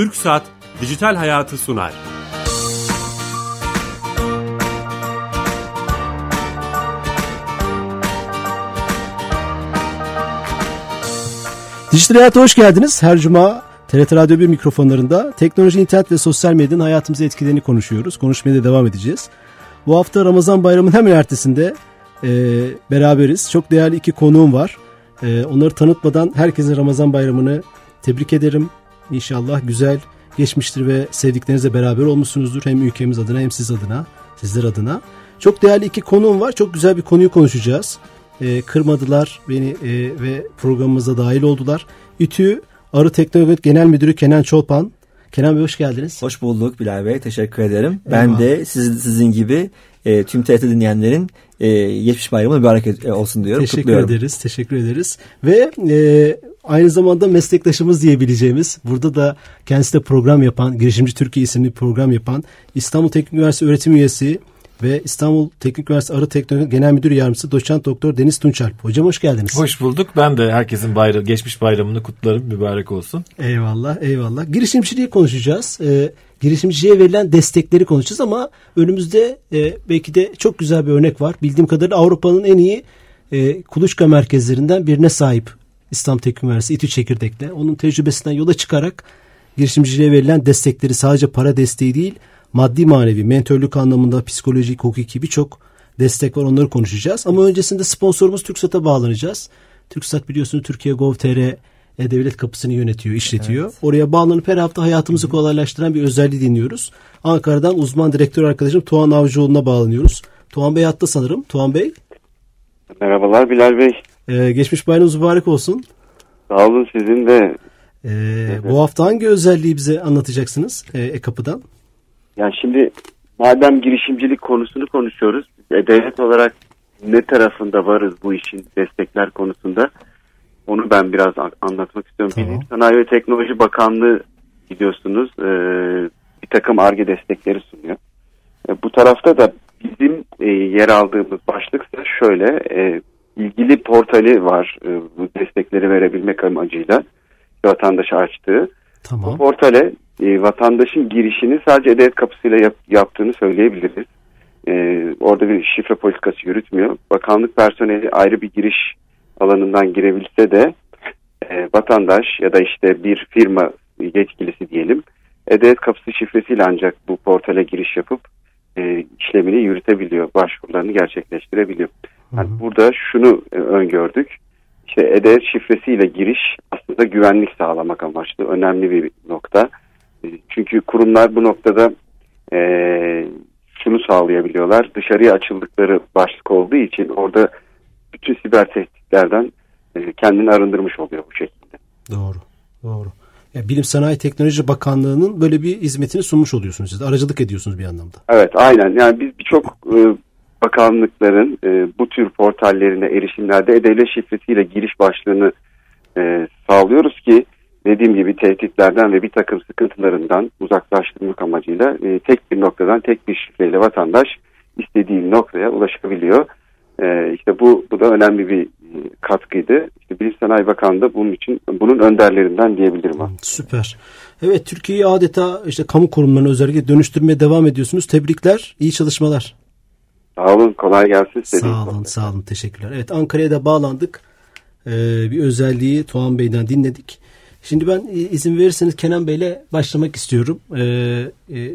Türk Saat Dijital Hayatı sunar. Dijital Hayat'a hoş geldiniz. Her cuma TRT Radyo 1 mikrofonlarında teknoloji, internet ve sosyal medyanın hayatımıza etkilerini konuşuyoruz. Konuşmaya da devam edeceğiz. Bu hafta Ramazan bayramının hemen ertesinde e, beraberiz. Çok değerli iki konuğum var. E, onları tanıtmadan herkese Ramazan bayramını tebrik ederim. İnşallah güzel geçmiştir ve sevdiklerinizle beraber olmuşsunuzdur. Hem ülkemiz adına hem siz adına, sizler adına. Çok değerli iki konuğum var. Çok güzel bir konuyu konuşacağız. E, kırmadılar beni e, ve programımıza dahil oldular. İTÜ Arı Teknoloji Genel Müdürü Kenan Çolpan. Kenan Bey hoş geldiniz. Hoş bulduk Bilal Bey. Teşekkür ederim. Eyvallah. Ben de sizin, sizin gibi e, tüm TRT dinleyenlerin e, geçmiş bayramı mübarek e, olsun diyorum. Teşekkür ederiz. Teşekkür ederiz. Ve e, aynı zamanda meslektaşımız diyebileceğimiz burada da kendisi de program yapan Girişimci Türkiye isimli program yapan İstanbul Teknik Üniversitesi öğretim üyesi ve İstanbul Teknik Üniversitesi Arı Teknoloji Genel Müdür Yardımcısı Doçent Doktor Deniz Tunçalp. Hocam hoş geldiniz. Hoş bulduk. Ben de herkesin bayram, geçmiş bayramını kutlarım. Mübarek olsun. Eyvallah, eyvallah. Girişimciliği konuşacağız. Ee, girişimciliğe verilen destekleri konuşacağız ama önümüzde e, belki de çok güzel bir örnek var. Bildiğim kadarıyla Avrupa'nın en iyi e, kuluçka merkezlerinden birine sahip İstanbul Teknik Üniversitesi İTÜ Çekirdek'te. Onun tecrübesinden yola çıkarak girişimciliğe verilen destekleri sadece para desteği değil, maddi manevi, mentörlük anlamında psikolojik, hukuki birçok destek var onları konuşacağız. Ama öncesinde sponsorumuz TürkSat'a bağlanacağız. TürkSat biliyorsunuz Türkiye Gov.tr e-Devlet kapısını yönetiyor, işletiyor. Evet. Oraya bağlanıp her hafta hayatımızı kolaylaştıran bir özelliği dinliyoruz. Ankara'dan uzman direktör arkadaşım Tuğan Avcıoğlu'na bağlanıyoruz. Tuğan Bey hatta sanırım. Tuğan Bey. Merhabalar Bilal Bey. Ee, geçmiş bayramınız mübarek olsun. Sağ olun sizin de. Ee, evet. Bu hafta hangi özelliği bize anlatacaksınız e, e-kapıdan? Yani şimdi madem girişimcilik konusunu konuşuyoruz, e, devlet olarak ne tarafında varız bu işin destekler konusunda onu ben biraz anlatmak istiyorum. Tamam. Sanayi ve Teknoloji Bakanlığı biliyorsunuz e, bir takım ARGE destekleri sunuyor. E, bu tarafta da bizim e, yer aldığımız başlık şöyle e, ilgili portali var e, bu destekleri verebilmek amacıyla vatandaşa açtığı. Tamam. Bu portale e, vatandaşın girişini sadece e kapısıyla yap, yaptığını söyleyebiliriz. E, orada bir şifre politikası yürütmüyor. Bakanlık personeli ayrı bir giriş alanından girebilse de e, vatandaş ya da işte bir firma yetkilisi diyelim e kapısı şifresiyle ancak bu portale giriş yapıp e, işlemini yürütebiliyor, başvurularını gerçekleştirebiliyor. Yani hı hı. burada şunu e, öngördük. İşte e şifresiyle giriş aslında güvenlik sağlamak amaçlı önemli bir nokta. E, çünkü kurumlar bu noktada e, şunu sağlayabiliyorlar. Dışarıya açıldıkları başlık olduğu için orada bütün siber tehditlerden e, kendini arındırmış oluyor bu şekilde. Doğru, doğru. Yani Bilim Sanayi Teknoloji Bakanlığı'nın böyle bir hizmetini sunmuş oluyorsunuz siz. Aracılık ediyorsunuz bir anlamda. Evet, aynen. Yani biz birçok e, bakanlıkların e, bu tür portallerine erişimlerde e-devlet şifresiyle giriş başlığını e, sağlıyoruz ki dediğim gibi tehditlerden ve bir takım sıkıntılarından uzaklaştırmak amacıyla e, tek bir noktadan tek bir şifreyle vatandaş istediği noktaya ulaşabiliyor. E, işte bu bu da önemli bir e, katkıydı. İşte Bilim Sanayi Bakanlığı da bunun için bunun önderlerinden diyebilirim. Süper. Evet Türkiye'yi adeta işte kamu kurumlarına özellikle dönüştürmeye devam ediyorsunuz. Tebrikler, iyi çalışmalar. Sağ olun, kolay gelsin. Sağ olun, sağ olun, teşekkürler. Evet Ankara'ya da bağlandık. Ee, bir özelliği Tuğan Bey'den dinledik. Şimdi ben e, izin verirseniz Kenan Bey'le başlamak istiyorum. Ee, e,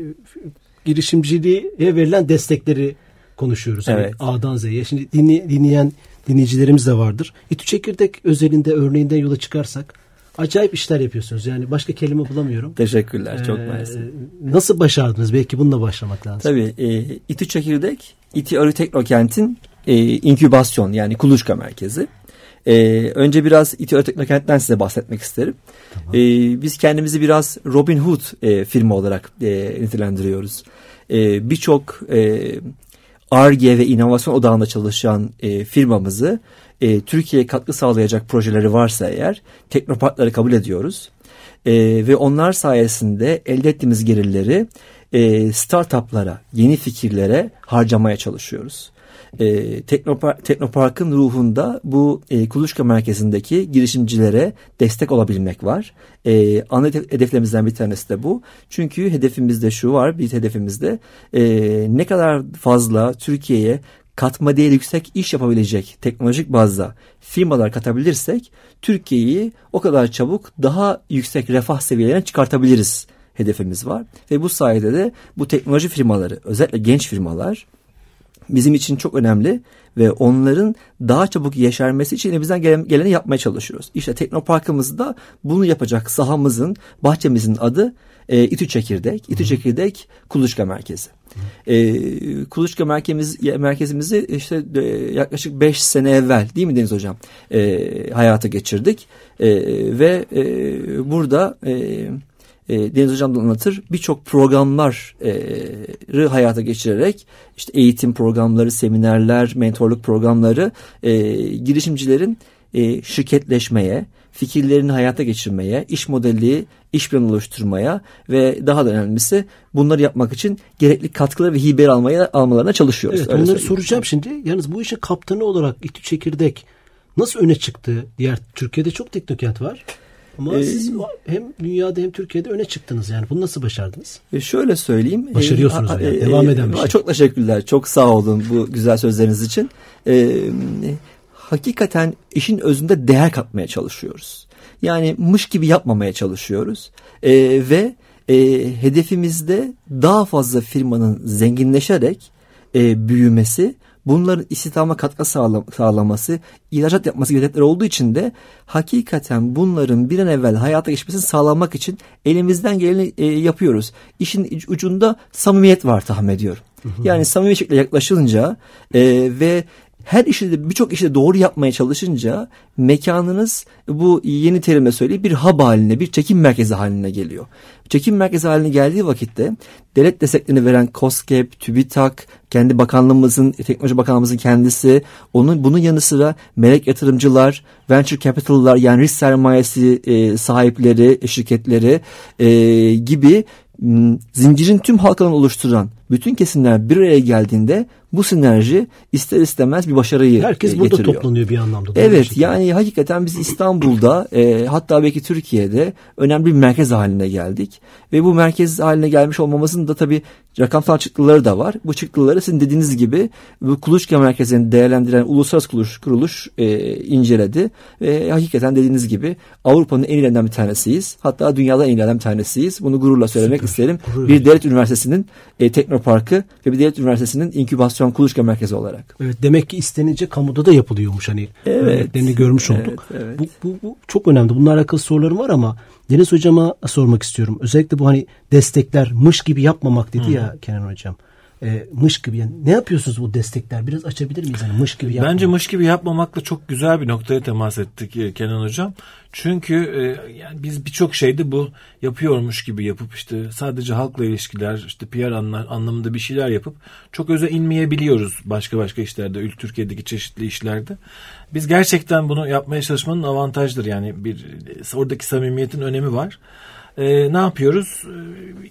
girişimciliğe verilen destekleri konuşuyoruz. Evet. Yani A'dan Z'ye. Şimdi dinle, dinleyen dinleyicilerimiz de vardır. İTÜ Çekirdek özelinde örneğinden yola çıkarsak acayip işler yapıyorsunuz. Yani başka kelime bulamıyorum. Teşekkürler. Çok ee, mersi. Nasıl başardınız? Belki bununla başlamak lazım. Tabii. E, İTÜ Çekirdek, İTÜ Arı Teknokent'in e, inkübasyon yani kuluçka merkezi. E, önce biraz İTÜ Arı Teknokent'ten size bahsetmek isterim. Tamam. E, biz kendimizi biraz Robin Hood e, firma olarak e, nitelendiriyoruz. E, Birçok e, ARGE ve inovasyon odağında çalışan e, firmamızı e, Türkiye'ye katkı sağlayacak projeleri varsa eğer teknoparkları kabul ediyoruz. E, ve onlar sayesinde elde ettiğimiz gelirleri e, startuplara, yeni fikirlere harcamaya çalışıyoruz. E, Teknopark, Teknopark'ın ruhunda bu e, kuluçka merkezindeki girişimcilere destek olabilmek var. E, ana hedeflerimizden bir tanesi de bu. Çünkü hedefimizde şu var, bir hedefimizde e, ne kadar fazla Türkiye'ye katma değeri yüksek iş yapabilecek teknolojik bazda firmalar katabilirsek Türkiye'yi o kadar çabuk daha yüksek refah seviyelerine çıkartabiliriz hedefimiz var. Ve bu sayede de bu teknoloji firmaları özellikle genç firmalar bizim için çok önemli ve onların daha çabuk yeşermesi için elimizden geleni yapmaya çalışıyoruz. İşte Teknoparkımızda bunu yapacak sahamızın, bahçemizin adı e, İTÜ Çekirdek. İTÜ Çekirdek Kuluçka Merkezi. E, Kuluçka merkezimiz, merkezimizi işte e, yaklaşık 5 sene evvel değil mi Deniz Hocam e, hayata geçirdik. E, ve e, burada... E, e, Deniz Hocam da anlatır birçok programları hayata geçirerek işte eğitim programları, seminerler, mentorluk programları e, girişimcilerin e, şirketleşmeye, fikirlerini hayata geçirmeye, iş modeli, iş planı oluşturmaya ve daha da önemlisi bunları yapmak için gerekli katkıları ve hibeleri almaya almalarına çalışıyoruz. Evet, onları soracağım şimdi. Yalnız bu işin kaptanı olarak İTÜ Çekirdek nasıl öne çıktı? Diğer Türkiye'de çok teknokent var. Ama ee, siz hem dünyada hem Türkiye'de öne çıktınız yani. Bunu nasıl başardınız? E şöyle söyleyeyim. Başarıyorsunuz e, yani. Devam eden bir şey. Çok teşekkürler. Çok sağ olun bu güzel sözleriniz için. E, hakikaten işin özünde değer katmaya çalışıyoruz. Yani mış gibi yapmamaya çalışıyoruz. E, ve e, hedefimizde daha fazla firmanın zenginleşerek e, büyümesi bunların istihdama katkı sağlaması, ihracat yapması gibi olduğu için de hakikaten bunların bir an evvel hayata geçmesini sağlamak için elimizden geleni e, yapıyoruz. İşin ucunda samimiyet var tahmin ediyorum. Yani samimi şekilde yaklaşılınca e, ve her işi de birçok işi de doğru yapmaya çalışınca mekanınız bu yeni terime söyleyeyim bir hub haline bir çekim merkezi haline geliyor. Çekim merkezi haline geldiği vakitte devlet desteklerini veren COSGAP, TÜBİTAK, kendi bakanlığımızın, teknoloji bakanlığımızın kendisi, onun bunun yanı sıra melek yatırımcılar, venture capital'lar yani risk sermayesi e, sahipleri, şirketleri e, gibi zincirin tüm halkalarını oluşturan bütün kesimler bir araya geldiğinde bu sinerji ister istemez bir başarıyı Herkes e, burada toplanıyor bir anlamda. Evet yani hakikaten biz İstanbul'da e, hatta belki Türkiye'de önemli bir merkez haline geldik. Ve bu merkez haline gelmiş olmamızın da tabii rakamsal çıktıları da var. Bu çıktıları sizin dediğiniz gibi bu kuluçka merkezini değerlendiren uluslararası kuruluş, kuruluş e, inceledi. Ve hakikaten dediğiniz gibi Avrupa'nın en iyilerinden bir tanesiyiz. Hatta dünyada en iyilerinden bir tanesiyiz. Bunu gururla söylemek Süper. isterim. Gurur bir devlet üniversitesinin e, Teknoparkı ve bir devlet üniversitesinin inkübasyon kuluçka merkezi olarak. Evet demek ki istenince kamuda da yapılıyormuş hani evet, örneklerini görmüş olduk. Evet, evet. Bu, bu, bu çok önemli. Bununla alakalı sorularım var ama Deniz hocama sormak istiyorum. Özellikle bu hani destekler mış gibi yapmamak dedi Hı. ya Kenan hocam e, mış gibi yani ne yapıyorsunuz bu destekler biraz açabilir miyiz yani mış gibi yapmamak. Bence mış gibi yapmamakla çok güzel bir noktaya temas ettik e, Kenan hocam. Çünkü e, yani biz birçok şeyde bu yapıyormuş gibi yapıp işte sadece halkla ilişkiler işte PR anlar, anlamında bir şeyler yapıp çok öze inmeyebiliyoruz başka başka işlerde Türkiye'deki çeşitli işlerde. Biz gerçekten bunu yapmaya çalışmanın avantajdır yani bir oradaki samimiyetin önemi var. E, ne yapıyoruz?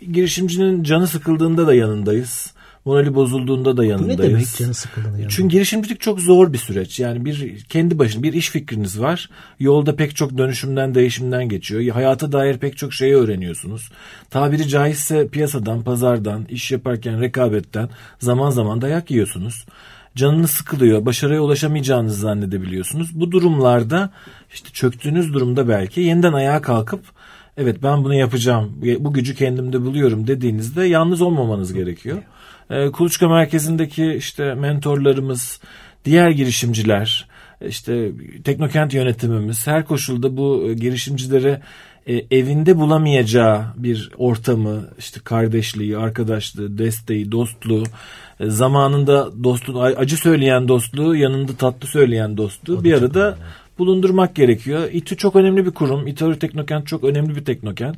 E, girişimcinin canı sıkıldığında da yanındayız morali bozulduğunda da yanındayız. Bu ne demek canı sıkıldığında yanında? Çünkü girişimcilik çok zor bir süreç. Yani bir kendi başına bir iş fikriniz var. Yolda pek çok dönüşümden, değişimden geçiyor. Hayata dair pek çok şeyi öğreniyorsunuz. Tabiri caizse piyasadan, pazardan, iş yaparken rekabetten zaman zaman dayak yiyorsunuz canınız sıkılıyor, başarıya ulaşamayacağınızı zannedebiliyorsunuz. Bu durumlarda işte çöktüğünüz durumda belki yeniden ayağa kalkıp evet ben bunu yapacağım, bu gücü kendimde buluyorum dediğinizde yalnız olmamanız gerekiyor. E, Kuluçka Merkezi'ndeki işte mentorlarımız, diğer girişimciler, işte Teknokent yönetimimiz her koşulda bu e, girişimcilere e, evinde bulamayacağı bir ortamı, işte kardeşliği, arkadaşlığı, desteği, dostluğu, e, zamanında dostluğu, acı söyleyen dostluğu, yanında tatlı söyleyen dostluğu bir arada bulundurmak gerekiyor. İTÜ çok önemli bir kurum. İTÜ Teknokent çok önemli bir teknokent.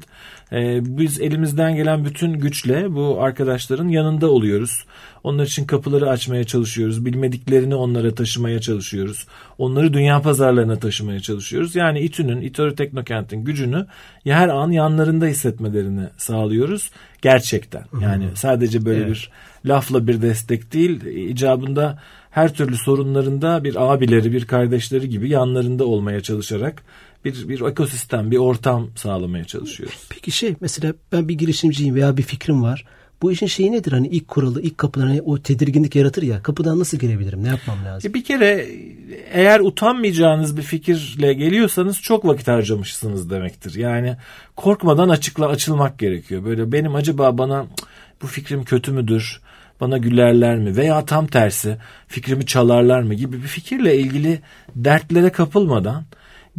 Ee, biz elimizden gelen bütün güçle bu arkadaşların yanında oluyoruz. Onlar için kapıları açmaya çalışıyoruz. Bilmediklerini onlara taşımaya çalışıyoruz. Onları dünya pazarlarına taşımaya çalışıyoruz. Yani İTÜ'nün, İTÜ Teknokent'in gücünü her an yanlarında hissetmelerini sağlıyoruz. Gerçekten. Yani sadece böyle evet. bir lafla bir destek değil. icabında her türlü sorunlarında bir abileri, bir kardeşleri gibi yanlarında olmaya çalışarak bir, bir ekosistem, bir ortam sağlamaya çalışıyoruz. Peki şey mesela ben bir girişimciyim veya bir fikrim var. Bu işin şeyi nedir? Hani ilk kuralı, ilk kapıdan hani o tedirginlik yaratır ya. Kapıdan nasıl girebilirim? Ne yapmam lazım? E bir kere eğer utanmayacağınız bir fikirle geliyorsanız çok vakit harcamışsınız demektir. Yani korkmadan açıkla açılmak gerekiyor. Böyle benim acaba bana bu fikrim kötü müdür? Bana gülerler mi? Veya tam tersi fikrimi çalarlar mı gibi bir fikirle ilgili dertlere kapılmadan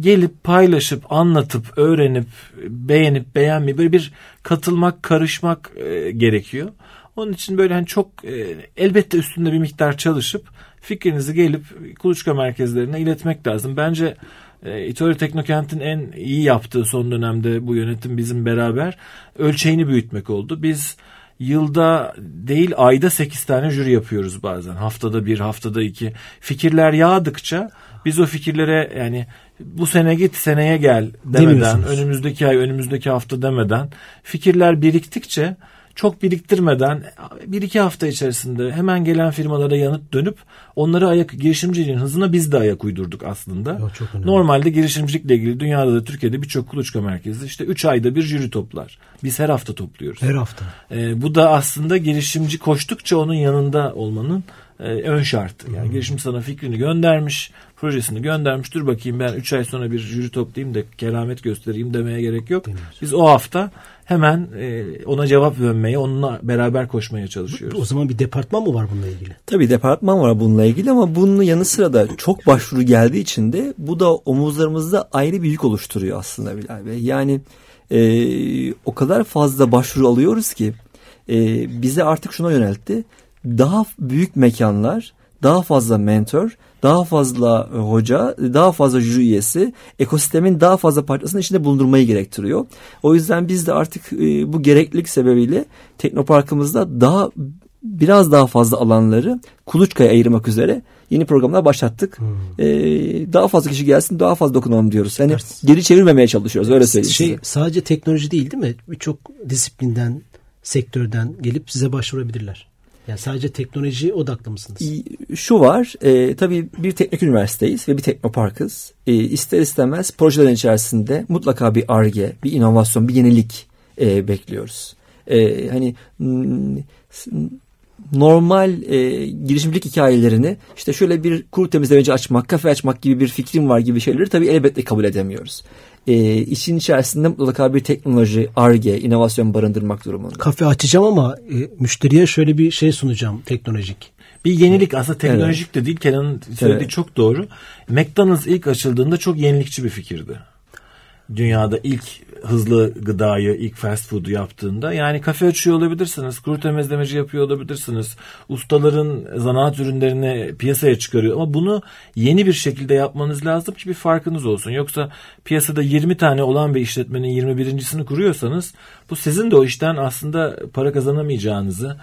gelip paylaşıp anlatıp öğrenip beğenip beğenmeyi böyle bir katılmak karışmak e, gerekiyor. Onun için böyle hani çok e, elbette üstünde bir miktar çalışıp fikrinizi gelip kuluçka merkezlerine iletmek lazım. Bence e, İTORI Teknokent'in en iyi yaptığı son dönemde bu yönetim bizim beraber ölçeğini büyütmek oldu. Biz yılda değil ayda 8 tane jüri yapıyoruz bazen. Haftada bir, haftada iki. Fikirler yağdıkça biz o fikirlere yani bu sene git seneye gel demeden, önümüzdeki ay, önümüzdeki hafta demeden fikirler biriktikçe çok biriktirmeden bir iki hafta içerisinde hemen gelen firmalara yanıt dönüp onları ayak girişimciliğin hızına biz de ayak uydurduk aslında. Ya, çok Normalde girişimcilikle ilgili dünyada da Türkiye'de birçok kuluçka merkezi işte 3 ayda bir jüri toplar. Biz her hafta topluyoruz. Her hafta. Ee, bu da aslında girişimci koştukça onun yanında olmanın e, ön şartı. Yani hmm. girişim sana fikrini göndermiş, projesini göndermiş. Dur bakayım ben 3 ay sonra bir jüri toplayayım da keramet göstereyim demeye gerek yok. Biz o hafta hemen e, ona cevap vermeye, onunla beraber koşmaya çalışıyoruz. O zaman bir departman mı var bununla ilgili? Tabii departman var bununla ilgili ama bunun yanı sıra da çok başvuru geldiği için de bu da omuzlarımızda ayrı bir yük oluşturuyor aslında Bilal Bey. Yani e, o kadar fazla başvuru alıyoruz ki e, bize artık şuna yöneltti. Daha büyük mekanlar, daha fazla mentor, daha fazla e, hoca, daha fazla jüri üyesi ekosistemin daha fazla parçasını içinde bulundurmayı gerektiriyor. O yüzden biz de artık e, bu gereklilik sebebiyle Teknoparkımızda daha biraz daha fazla alanları kuluçkaya ayırmak üzere yeni programlar başlattık. Hmm. Ee, daha fazla kişi gelsin daha fazla dokunalım diyoruz. Yani evet. geri çevirmemeye çalışıyoruz öyle söyleyeyim şey, size. Sadece teknoloji değil değil mi? Birçok disiplinden, sektörden gelip size başvurabilirler. Yani sadece teknoloji odaklı mısınız? Şu var, e, tabii bir teknik üniversiteyiz ve bir teknoparkız. E, ister istemez projelerin içerisinde mutlaka bir ARGE, bir inovasyon, bir yenilik e, bekliyoruz. E, hani normal e, girişimcilik hikayelerini işte şöyle bir kuru temizlemeci açmak, kafe açmak gibi bir fikrim var gibi şeyleri tabii elbette kabul edemiyoruz. E, işin içerisinde mutlaka bir teknoloji, ARGE, inovasyon barındırmak durumunda. Kafe açacağım ama e, müşteriye şöyle bir şey sunacağım teknolojik. Bir yenilik aslında teknolojik evet. de değil Kenan'ın söylediği evet. çok doğru. McDonald's ilk açıldığında çok yenilikçi bir fikirdi dünyada ilk hızlı gıdayı, ilk fast food'u yaptığında yani kafe açıyor olabilirsiniz, kuru temizlemeci yapıyor olabilirsiniz, ustaların zanaat ürünlerini piyasaya çıkarıyor ama bunu yeni bir şekilde yapmanız lazım ki bir farkınız olsun. Yoksa piyasada 20 tane olan bir işletmenin 21.sini kuruyorsanız bu sizin de o işten aslında para kazanamayacağınızı,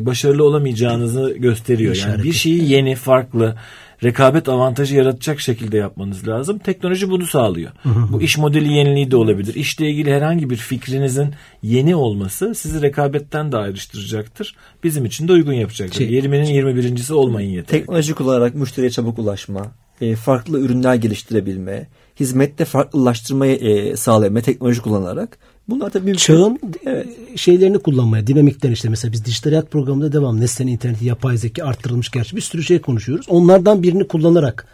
başarılı olamayacağınızı gösteriyor. Yani bir şeyi yeni, farklı, rekabet avantajı yaratacak şekilde yapmanız lazım. Teknoloji bunu sağlıyor. Bu iş modeli yeniliği de olabilir. İşle ilgili herhangi bir fikrinizin yeni olması sizi rekabetten de ayrıştıracaktır. Bizim için de uygun yapacaktır. Şey, 20'nin 21.si olmayın yeter. Teknoloji kullanarak müşteriye çabuk ulaşma, e, farklı ürünler geliştirebilme, hizmette farklılaştırmayı e, sağlayabilme teknoloji kullanarak Bunlar tabii mümkün. Çağın evet. şeylerini kullanmaya, dinamikten işte mesela biz dijital hayat programında devam. Nesnenin interneti, yapay zeka arttırılmış gerçi bir sürü şey konuşuyoruz. Onlardan birini kullanarak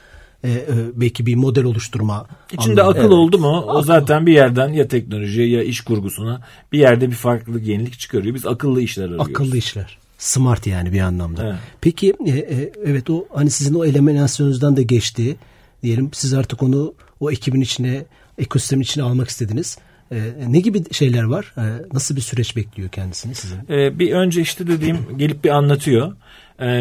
e, e, belki bir model oluşturma. İçinde anlamı. akıl evet. oldu mu o zaten bir yerden ya teknolojiye ya iş kurgusuna bir yerde bir farklılık, yenilik çıkarıyor. Biz akıllı işler arıyoruz. Akıllı işler. Smart yani bir anlamda. Evet. Peki e, e, evet o hani sizin o eliminasyonunuzdan da geçti. Diyelim siz artık onu o ekibin içine, ekosistemin içine almak istediniz. Ee, ne gibi şeyler var? Ee, nasıl bir süreç bekliyor kendisini sizin? Ee, bir önce işte dediğim gelip bir anlatıyor.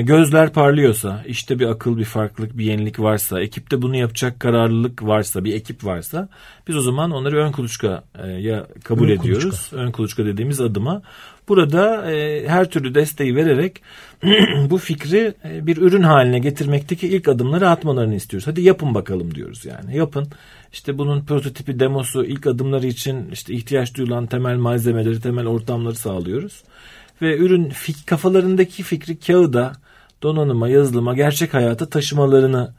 Gözler parlıyorsa, işte bir akıl, bir farklılık, bir yenilik varsa, ekipte bunu yapacak kararlılık varsa, bir ekip varsa biz o zaman onları ön kuluçka ya kabul ön ediyoruz. Kuluçka. Ön kuluçka dediğimiz adıma. Burada e, her türlü desteği vererek bu fikri e, bir ürün haline getirmekteki ilk adımları atmalarını istiyoruz. Hadi yapın bakalım diyoruz yani. Yapın. İşte bunun prototipi, demosu, ilk adımları için işte ihtiyaç duyulan temel malzemeleri, temel ortamları sağlıyoruz. Ve ürün fik, kafalarındaki fikri kağıda donanıma, yazılıma, gerçek hayata taşımalarını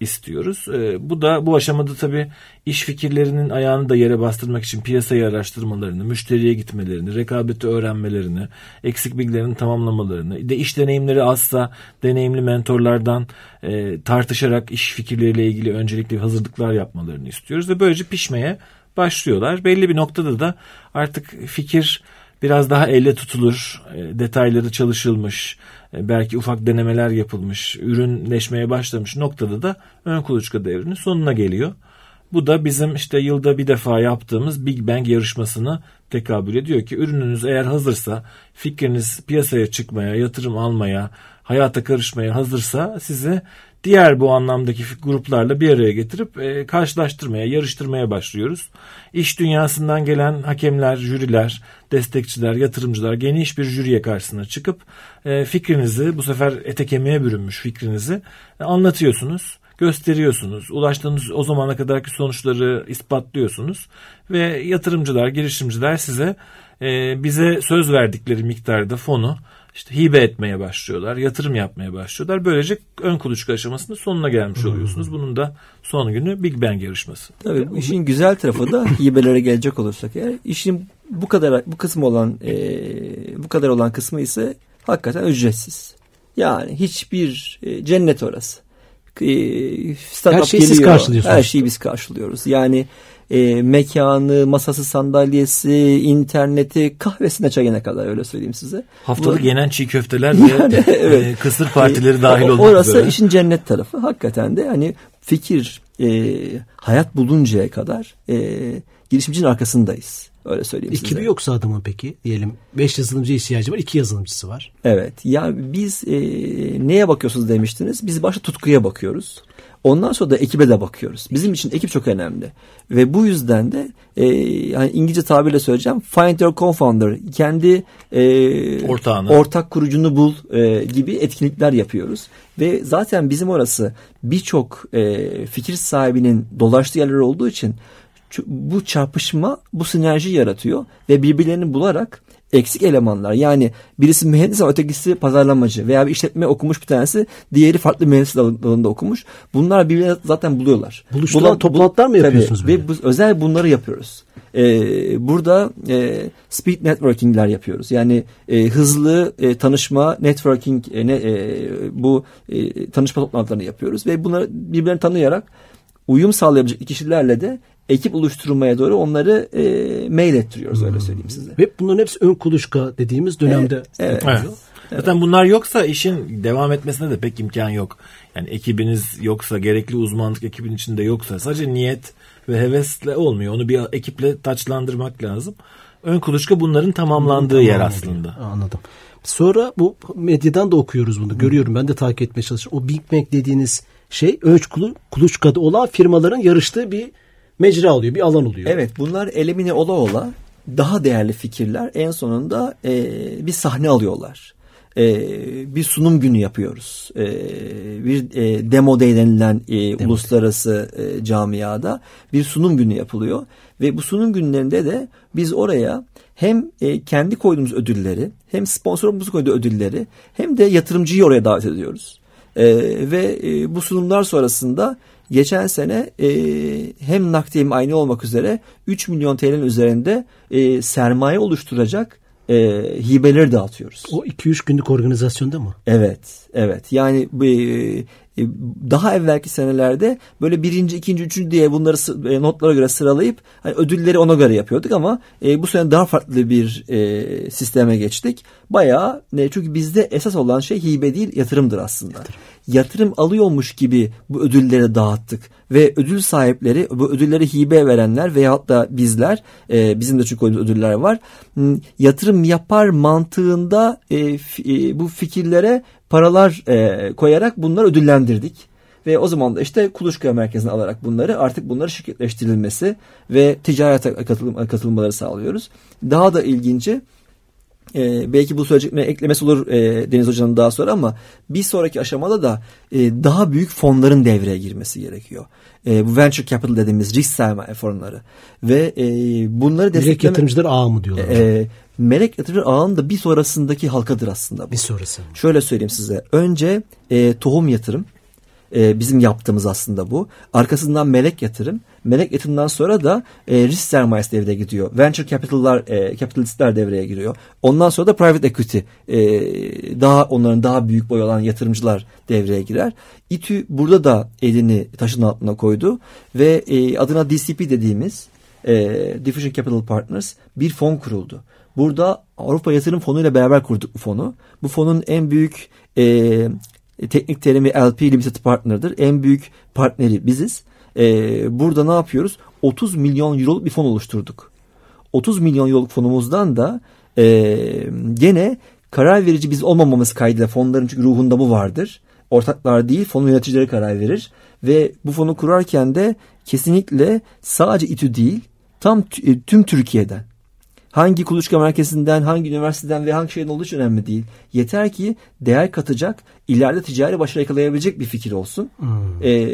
istiyoruz. E, bu da bu aşamada tabii iş fikirlerinin ayağını da yere bastırmak için piyasayı araştırmalarını, müşteriye gitmelerini, rekabeti öğrenmelerini, eksik bilgilerini tamamlamalarını, de iş deneyimleri azsa deneyimli mentorlardan e, tartışarak iş fikirleriyle ilgili öncelikli hazırlıklar yapmalarını istiyoruz ve böylece pişmeye başlıyorlar. Belli bir noktada da artık fikir biraz daha elle tutulur, e, detayları çalışılmış, e, belki ufak denemeler yapılmış, ürünleşmeye başlamış noktada da ön kuluçka devrinin sonuna geliyor. Bu da bizim işte yılda bir defa yaptığımız Big Bang yarışmasını tekabül ediyor ki ürününüz eğer hazırsa, fikriniz piyasaya çıkmaya, yatırım almaya, hayata karışmaya hazırsa size diğer bu anlamdaki gruplarla bir araya getirip e, karşılaştırmaya, yarıştırmaya başlıyoruz. İş dünyasından gelen hakemler, jüriler, destekçiler, yatırımcılar geniş bir jüriye karşısına çıkıp e, fikrinizi bu sefer ete kemiğe bürünmüş fikrinizi e, anlatıyorsunuz gösteriyorsunuz. Ulaştığınız o zamana kadarki sonuçları ispatlıyorsunuz ve yatırımcılar, girişimciler size e, bize söz verdikleri miktarda fonu işte hibe etmeye başlıyorlar, yatırım yapmaya başlıyorlar. Böylece ön kuluçka aşamasında sonuna gelmiş oluyorsunuz. Bunun da son günü Big Bang yarışması. Tabii bu işin güzel tarafı da hibelere gelecek olursak eğer işin bu kadar bu kısmı olan e, bu kadar olan kısmı ise hakikaten ücretsiz. Yani hiçbir e, cennet orası. E, her şeyi siz karşılıyorsunuz. Her şeyi biz karşılıyoruz. Yani e, mekanı, masası, sandalyesi, interneti, kahvesine çayına kadar öyle söyleyeyim size. Haftalık Bu, yenen çiğ köfteler ve e, evet. e, kısır partileri dahil olmak Orası üzere. işin cennet tarafı. Hakikaten de hani fikir, e, hayat buluncaya kadar e, girişimcinin arkasındayız. Öyle söyleyeyim Ekibi size. yoksa adamın peki diyelim 5 yazılımcı ihtiyacı var 2 yazılımcısı var. Evet ya biz e, neye bakıyorsunuz demiştiniz. Biz başta tutkuya bakıyoruz. Ondan sonra da ekibe de bakıyoruz. Bizim için ekip çok önemli. Ve bu yüzden de e, yani İngilizce tabirle söyleyeceğim. Find your co-founder. Kendi e, Ortağını. ortak kurucunu bul e, gibi etkinlikler yapıyoruz. Ve zaten bizim orası birçok e, fikir sahibinin dolaştığı yerler olduğu için bu çarpışma bu sinerji yaratıyor ve birbirlerini bularak eksik elemanlar yani birisi mühendis ama ötekisi pazarlamacı veya bir işletme okumuş bir tanesi diğeri farklı mühendis dalında okumuş. Bunlar birbirlerini zaten buluyorlar. Buluşturan Bulan, toplantılar mı yapıyorsunuz? Tabii, ve bu, özel bunları yapıyoruz. Ee, burada e, speed networkingler yapıyoruz. Yani e, hızlı e, tanışma, networking, e, ne, e, bu e, tanışma toplantılarını yapıyoruz ve bunları birbirlerini tanıyarak uyum sağlayabilecek kişilerle de ekip oluşturmaya doğru onları e, mail ettiriyoruz öyle söyleyeyim size. Ve bunların hepsi ön kuluçka dediğimiz dönemde evet, evet. evet. Zaten bunlar yoksa işin devam etmesine de pek imkan yok. Yani ekibiniz yoksa, gerekli uzmanlık ekibin içinde yoksa sadece niyet ve hevesle olmuyor. Onu bir ekiple taçlandırmak lazım. Ön kuluçka bunların tamamlandığı yer aslında. Anladım. Sonra bu medyadan da okuyoruz bunu. Görüyorum ben de takip etmeye çalışıyorum. O Big Bang dediğiniz şey ölç kuluçkada olan firmaların yarıştığı bir mecra oluyor, bir alan oluyor. Evet, bunlar elemine ola ola daha değerli fikirler en sonunda e, bir sahne alıyorlar. E, bir sunum günü yapıyoruz. E, bir e, demo day denilen e, demo uluslararası e, camiada bir sunum günü yapılıyor. Ve bu sunum günlerinde de biz oraya hem e, kendi koyduğumuz ödülleri hem sponsorumuz koyduğu ödülleri hem de yatırımcıyı oraya davet ediyoruz. E, ve e, bu sunumlar sonrasında geçen sene e, hem nakdi hem aynı olmak üzere 3 milyon TL'nin üzerinde e, sermaye oluşturacak e, hibeleri dağıtıyoruz. O 2-3 günlük organizasyonda mı? Evet, evet. Yani e, e, daha evvelki senelerde böyle birinci, ikinci, üçüncü diye bunları e, notlara göre sıralayıp hani ödülleri ona göre yapıyorduk ama e, bu sene daha farklı bir e, sisteme geçtik. Bayağı e, çünkü bizde esas olan şey hibe değil yatırımdır aslında. Yatırım. Yatırım alıyormuş gibi bu ödülleri dağıttık ve ödül sahipleri bu ödülleri hibe verenler veyahut da bizler e, bizim de çünkü ödüller var yatırım yapar mantığında e, f, e, bu fikirlere paralar e, koyarak bunları ödüllendirdik. Ve o zaman da işte kuluçka merkezine alarak bunları artık bunları şirketleştirilmesi ve ticarete katılım, katılmaları sağlıyoruz. Daha da ilginci e, belki bu söyleyeceklerine eklemesi olur e, Deniz Hoca'nın daha sonra ama bir sonraki aşamada da e, daha büyük fonların devreye girmesi gerekiyor. E, bu venture capital dediğimiz risk sermaye fonları ve e, bunları destekleme... yatırımcılar ağı mı diyorlar? E, melek yatırımcı ağının da bir sonrasındaki halkadır aslında bu. bir sonrası. Şöyle söyleyeyim size. Önce e, tohum yatırım. E, bizim yaptığımız aslında bu. Arkasından melek yatırım. Melek yatırımdan sonra da e, risk sermayesi devreye gidiyor. Venture capital'lar, e, capitalistler devreye giriyor. Ondan sonra da private equity, e, daha onların daha büyük boy olan yatırımcılar devreye girer. İTÜ burada da elini taşın altına koydu ve e, adına DCP dediğimiz e, Diffusion Capital Partners bir fon kuruldu. Burada Avrupa Yatırım Fonu ile beraber kurduk bu fonu. Bu fonun en büyük e, teknik terimi LP Limited Partner'dır. En büyük partneri biziz. E, burada ne yapıyoruz? 30 milyon euroluk bir fon oluşturduk. 30 milyon euroluk fonumuzdan da e, gene karar verici biz olmamamız kaydıyla fonların çünkü ruhunda bu vardır. Ortaklar değil fon yöneticileri karar verir. Ve bu fonu kurarken de kesinlikle sadece İTÜ değil tam t- tüm Türkiye'den hangi kuluçka merkezinden, hangi üniversiteden ve hangi şeyden olduğu için önemli değil. Yeter ki değer katacak, ileride ticari başarı yakalayabilecek bir fikir olsun. Hmm. Ee,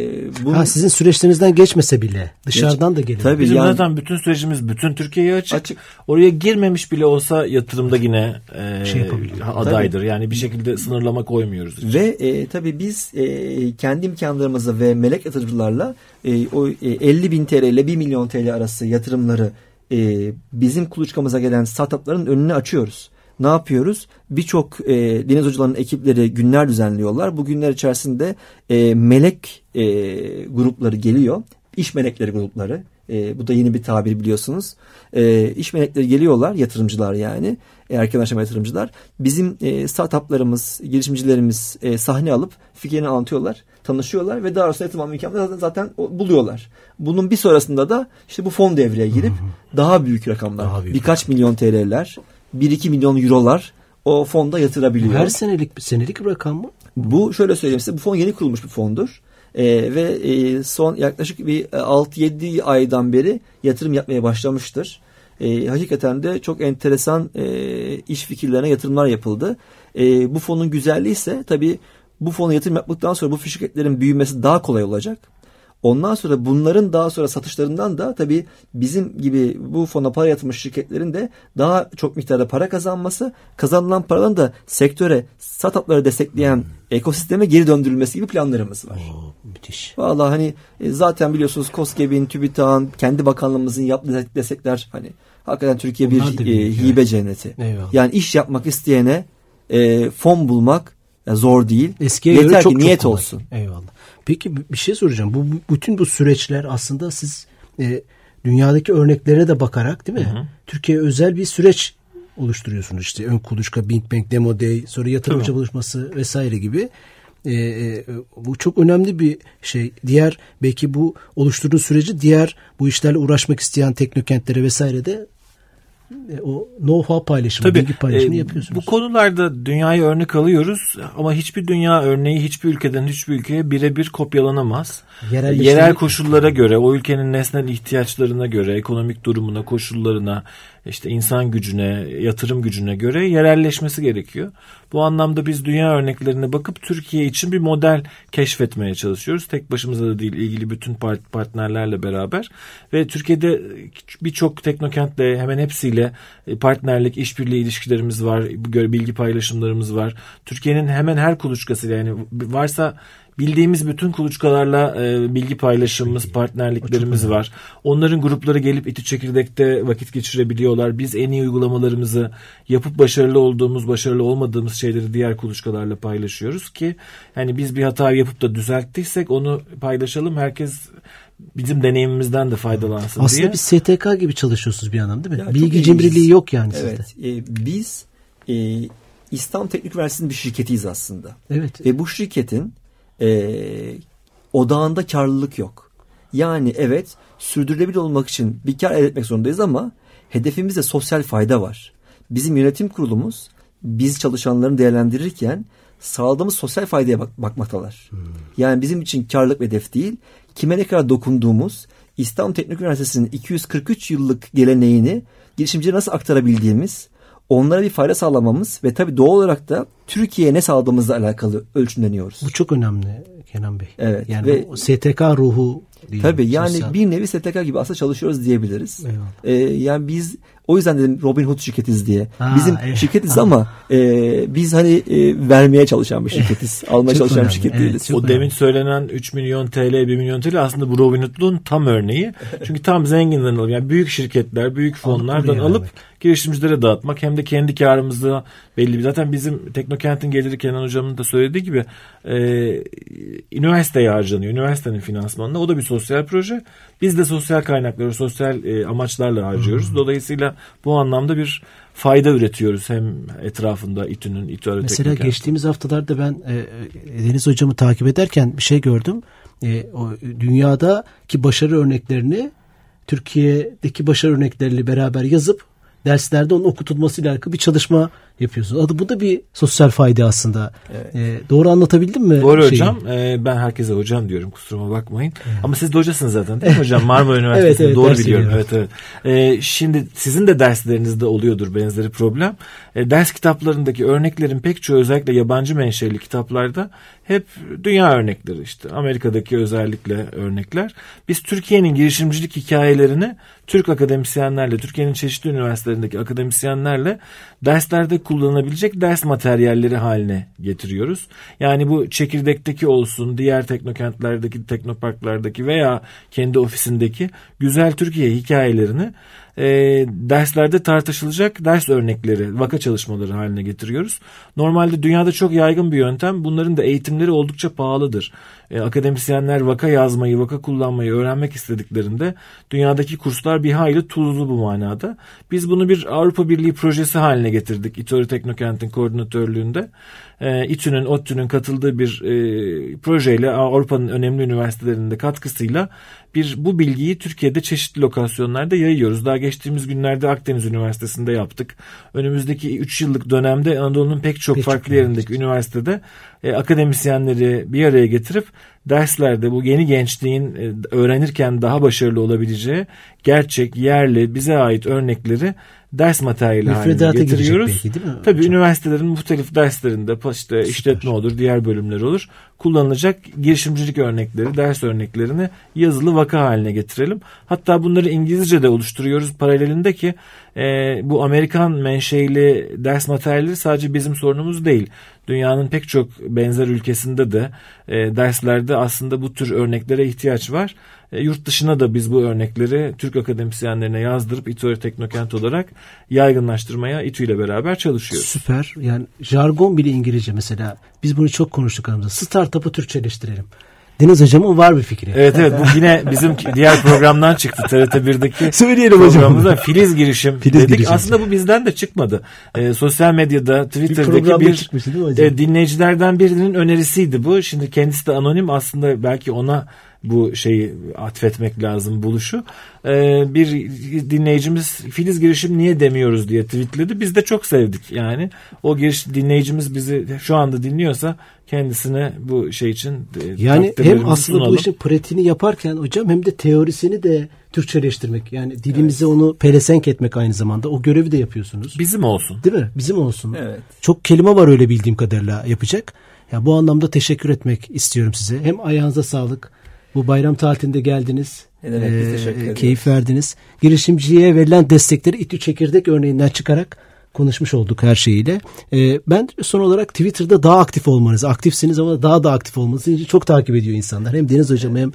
bunu, Ha, sizin süreçlerinizden geçmese bile dışarıdan da geliyor. Tabii. Bizim yani- zaten bütün sürecimiz bütün Türkiye'ye açık. Açık. Oraya girmemiş bile olsa yatırımda yine e, Şey adaydır. Yani bir şekilde sınırlama koymuyoruz. Ve e, tabii biz e, kendi imkanlarımızla ve melek yatırımcılarla e, o e, 50 bin TL ile 1 milyon TL arası yatırımları e, bizim kuluçkamıza gelen startupların önünü açıyoruz. Ne yapıyoruz? Birçok e, Deniz Hocalarının ekipleri günler düzenliyorlar. Bu günler içerisinde e, melek e, grupları geliyor. İş melekleri grupları. E, bu da yeni bir tabir biliyorsunuz. E, iş melekleri geliyorlar, yatırımcılar yani. E, erken aşama yatırımcılar. Bizim e, startuplarımız, girişimcilerimiz e, sahne alıp fikrini anlatıyorlar, tanışıyorlar ve daha sonra alma imkanını zaten, zaten buluyorlar. Bunun bir sonrasında da işte bu fon devreye girip daha büyük rakamlar, Daha büyük birkaç milyon TL'ler, 1-2 milyon eurolar o fonda yatırabiliyor. Her senelik senelik bir rakam mı? Bu şöyle söyleyeyim size bu fon yeni kurulmuş bir fondur. Ee, ve e, son yaklaşık bir e, 6-7 aydan beri yatırım yapmaya başlamıştır. E, hakikaten de çok enteresan e, iş fikirlerine yatırımlar yapıldı. E, bu fonun güzelliği ise tabii bu fona yatırım yaptıktan sonra bu şirketlerin büyümesi daha kolay olacak. Ondan sonra bunların daha sonra satışlarından da tabii bizim gibi bu fona para yatırmış şirketlerin de daha çok miktarda para kazanması, kazanılan paranın da sektöre, startupları destekleyen ekosisteme geri döndürülmesi gibi planlarımız var. Oo, müthiş. Vallahi hani e, zaten biliyorsunuz KOSGEB'in, TÜBİTAK'ın, kendi bakanlığımızın yaptığı destekler hani hakikaten Türkiye bir Onlar e, hibe evet. cenneti. Eyvallah. Yani iş yapmak isteyene e, fon bulmak e, zor değil. Eskiye Yeter göre ki çok niyet çok kolay. olsun. Eyvallah. Peki bir şey soracağım. Bu bütün bu süreçler aslında siz e, dünyadaki örneklere de bakarak değil mi? Türkiye özel bir süreç oluşturuyorsunuz işte ön kuluçka, Big Bang, Demo Day, sonra yatırımcı buluşması vesaire gibi. E, e, bu çok önemli bir şey. Diğer belki bu oluşturduğu süreci diğer bu işlerle uğraşmak isteyen teknokentlere vesaire de o know-how paylaşımı, bilgi paylaşımı e, yapıyorsunuz. Bu konularda dünyayı örnek alıyoruz ama hiçbir dünya örneği hiçbir ülkeden hiçbir ülkeye birebir kopyalanamaz. Yerelleştirmek- Yerel koşullara göre, o ülkenin nesnel ihtiyaçlarına göre, ekonomik durumuna, koşullarına, işte insan gücüne, yatırım gücüne göre yerelleşmesi gerekiyor. Bu anlamda biz dünya örneklerine bakıp Türkiye için bir model keşfetmeye çalışıyoruz. Tek başımıza da değil, ilgili bütün part- partnerlerle beraber ve Türkiye'de birçok teknokentle hemen hepsiyle partnerlik, işbirliği ilişkilerimiz var, bilgi paylaşımlarımız var. Türkiye'nin hemen her kuluçkasıyla yani varsa bildiğimiz bütün kuluçkalarla e, bilgi paylaşımımız, partnerliklerimiz var. Onların grupları gelip İTÜ Çekirdek'te vakit geçirebiliyorlar. Biz en iyi uygulamalarımızı yapıp başarılı olduğumuz, başarılı olmadığımız şeyleri diğer kuluçkalarla paylaşıyoruz ki yani biz bir hata yapıp da düzelttiysek onu paylaşalım. Herkes bizim deneyimimizden de faydalansın Aslında diye. bir STK gibi çalışıyorsunuz bir anlamda değil mi? Ya Bilgi cimriliği yok yani sizde. Evet. e, biz e, İstanbul Teknik Üniversitesi'nin bir şirketiyiz aslında. Evet. Ve bu şirketin e, odağında karlılık yok. Yani evet sürdürülebilir olmak için bir kar elde etmek zorundayız ama hedefimizde sosyal fayda var. Bizim yönetim kurulumuz biz çalışanların değerlendirirken sağladığımız sosyal faydaya bak- bakmaktalar. Yani bizim için karlılık hedef değil. Kime ne kadar dokunduğumuz İstanbul Teknik Üniversitesi'nin 243 yıllık geleneğini girişimcilere nasıl aktarabildiğimiz onlara bir fayda sağlamamız ve tabii doğal olarak da Türkiye'ye ne sağladığımızla alakalı ölçümleniyoruz. Bu çok önemli Kenan Bey. Evet. Yani ve, STK ruhu değil. Tabii yani sosyal. bir nevi STK gibi aslında çalışıyoruz diyebiliriz. Eyvallah. Ee, yani biz o yüzden dedim Robin Hood şirketiz diye. Ha, Bizim evet. şirketiz Ha. ama e, biz hani e, vermeye çalışan bir şirketiz. Almaya çalışan bir önemli, şirket evet, değiliz. o demin söylenen 3 milyon TL, 1 milyon TL aslında bu Robin Hood'luğun tam örneği. Çünkü tam zenginden alıp yani büyük şirketler, büyük fonlardan alıp girişimcilere dağıtmak hem de kendi karımızı belli bir zaten bizim Teknokent'in geliri Kenan hocamın da söylediği gibi e, üniversiteye harcanıyor. Üniversitenin finansmanına. O da bir sosyal proje. Biz de sosyal kaynakları, sosyal e, amaçlarla harcıyoruz. Dolayısıyla bu anlamda bir fayda üretiyoruz hem etrafında İTÜ'nün, İTÜ Arı Mesela geçtiğimiz haftalarda ben e, e, Deniz hocamı takip ederken bir şey gördüm. E, o dünyadaki başarı örneklerini Türkiye'deki başarı örnekleriyle beraber yazıp derslerde onun okutulmasıyla alakalı bir çalışma yapıyorsunuz. Adı bu da bir sosyal fayda aslında. E, doğru anlatabildim mi? Doğru şeyi? hocam. Ee, ben herkese hocam diyorum kusuruma bakmayın. Ama siz de hocasınız zaten değil mi hocam? Marmara Üniversitesi'nde Evet, evet, doğru biliyorum. Evet veriyorum. evet. Ee, şimdi sizin de derslerinizde oluyordur benzeri problem. Ee, ders kitaplarındaki örneklerin pek çoğu özellikle yabancı menşeli kitaplarda hep dünya örnekleri işte. Amerika'daki özellikle örnekler. Biz Türkiye'nin girişimcilik hikayelerini Türk akademisyenlerle, Türkiye'nin çeşitli üniversitelerindeki akademisyenlerle derslerde kullanılabilecek ders materyalleri haline getiriyoruz. Yani bu çekirdekteki olsun, diğer teknokentlerdeki, teknoparklardaki veya kendi ofisindeki güzel Türkiye hikayelerini e, derslerde tartışılacak ders örnekleri, vaka çalışmaları haline getiriyoruz. Normalde dünyada çok yaygın bir yöntem. Bunların da eğitimleri oldukça pahalıdır. E, akademisyenler vaka yazmayı, vaka kullanmayı öğrenmek istediklerinde dünyadaki kurslar bir hayli tuzlu bu manada. Biz bunu bir Avrupa Birliği projesi haline getirdik. İTÖRÜ Teknokent'in koordinatörlüğünde. E, İTÜ'nün, ODTÜ'nün katıldığı bir e, projeyle Avrupa'nın önemli üniversitelerinde katkısıyla bir bu bilgiyi Türkiye'de çeşitli lokasyonlarda yayıyoruz. Daha geçtiğimiz günlerde Akdeniz Üniversitesi'nde yaptık. Önümüzdeki 3 yıllık dönemde Anadolu'nun pek çok Pek çok farklı yerindeki üniversitede e, akademisyenleri bir araya getirip derslerde bu yeni gençliğin e, öğrenirken daha başarılı olabileceği gerçek, yerli, bize ait örnekleri ders materyali haline Müfredata getiriyoruz. belki değil mi Tabii hocam? üniversitelerin muhtelif derslerinde işte işletme olur, diğer bölümler olur. Kullanılacak girişimcilik örnekleri, ders örneklerini yazılı vaka haline getirelim. Hatta bunları İngilizce de oluşturuyoruz paralelinde ki e, bu Amerikan menşeili ders materyalleri sadece bizim sorunumuz değil. Dünyanın pek çok benzer ülkesinde de e, derslerde aslında bu tür örneklere ihtiyaç var. E, yurt dışına da biz bu örnekleri Türk akademisyenlerine yazdırıp İTÜ Teknokent olarak yaygınlaştırmaya İTÜ ile beraber çalışıyoruz. Süper. Yani jargon bile İngilizce mesela. Biz bunu çok konuştuk aramızda. Startup'ı Türkçeleştirelim. Deniz hocamın var bir fikri. Evet evet bu yine bizim diğer programdan çıktı TRT 1'deki Söyleyelim hocam. programımızda Filiz girişim Filiz dedik. girişim. Aslında bu bizden de çıkmadı. Ee, sosyal medyada Twitter'daki bir, hocam? e, dinleyicilerden birinin önerisiydi bu. Şimdi kendisi de anonim aslında belki ona bu şeyi atfetmek lazım buluşu. Ee, bir dinleyicimiz Filiz girişim niye demiyoruz diye tweetledi. Biz de çok sevdik yani. O giriş dinleyicimiz bizi şu anda dinliyorsa kendisine bu şey için e, Yani hem aslında bu sunalım. işin pratiğini yaparken hocam hem de teorisini de Türkçeleştirmek. Yani dilimize onu pelesenk etmek aynı zamanda. O görevi de yapıyorsunuz. Bizim olsun. Değil mi? Bizim olsun. Evet. Çok kelime var öyle bildiğim kadarıyla yapacak. Ya bu anlamda teşekkür etmek istiyorum size. Hem ayağınıza sağlık. Bu bayram tatilinde geldiniz. Ne demek, biz teşekkür ederiz. Keyif verdiniz. Girişimciye verilen destekleri İTÜ Çekirdek örneğinden çıkarak konuşmuş olduk her şeyiyle. Ee, ben son olarak Twitter'da daha aktif olmanızı, aktifsiniz ama daha da aktif olmanızı için çok takip ediyor insanlar. Hem Deniz hocamı hem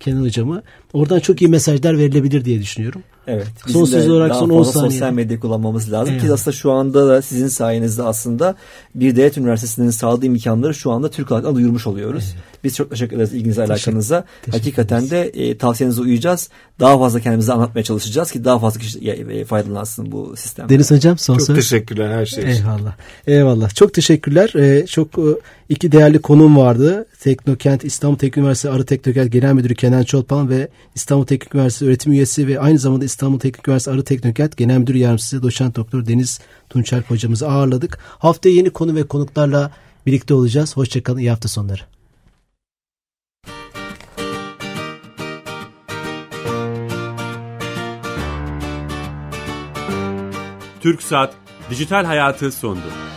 Kenan hocamı. Oradan çok iyi mesajlar verilebilir diye düşünüyorum. Evet. Son söz olarak son 10 fazla saniye. sosyal medya kullanmamız lazım. Ki Eyvallah. aslında şu anda da sizin sayenizde aslında bir devlet üniversitesinin sağladığı imkanları şu anda Türk halkına duyurmuş oluyoruz. Biz çok teşekkür ederiz ilginize alakanıza. teşekkür Hakikaten de e, tavsiyenize uyacağız. Daha fazla kendimizi anlatmaya çalışacağız ki daha fazla kişi e, faydalansın bu sistemden. Deniz hocam son Çok söz. teşekkürler her şey için. Eyvallah. Eyvallah. Çok teşekkürler. Ee, çok e, iki değerli konum vardı. Teknokent İstanbul Teknik Üniversitesi Arı Teknokent Genel Müdürü Kenan Çolpan ve İstanbul Teknik Üniversitesi öğretim üyesi ve aynı zamanda İstanbul Teknik Üniversitesi Arı Teknokent Genel Müdür Yardımcısı Doçent Doktor Deniz Tunçalp hocamızı ağırladık. Haftaya yeni konu ve konuklarla birlikte olacağız. Hoşçakalın. İyi hafta sonları. Türk Saat Dijital Hayatı sondu.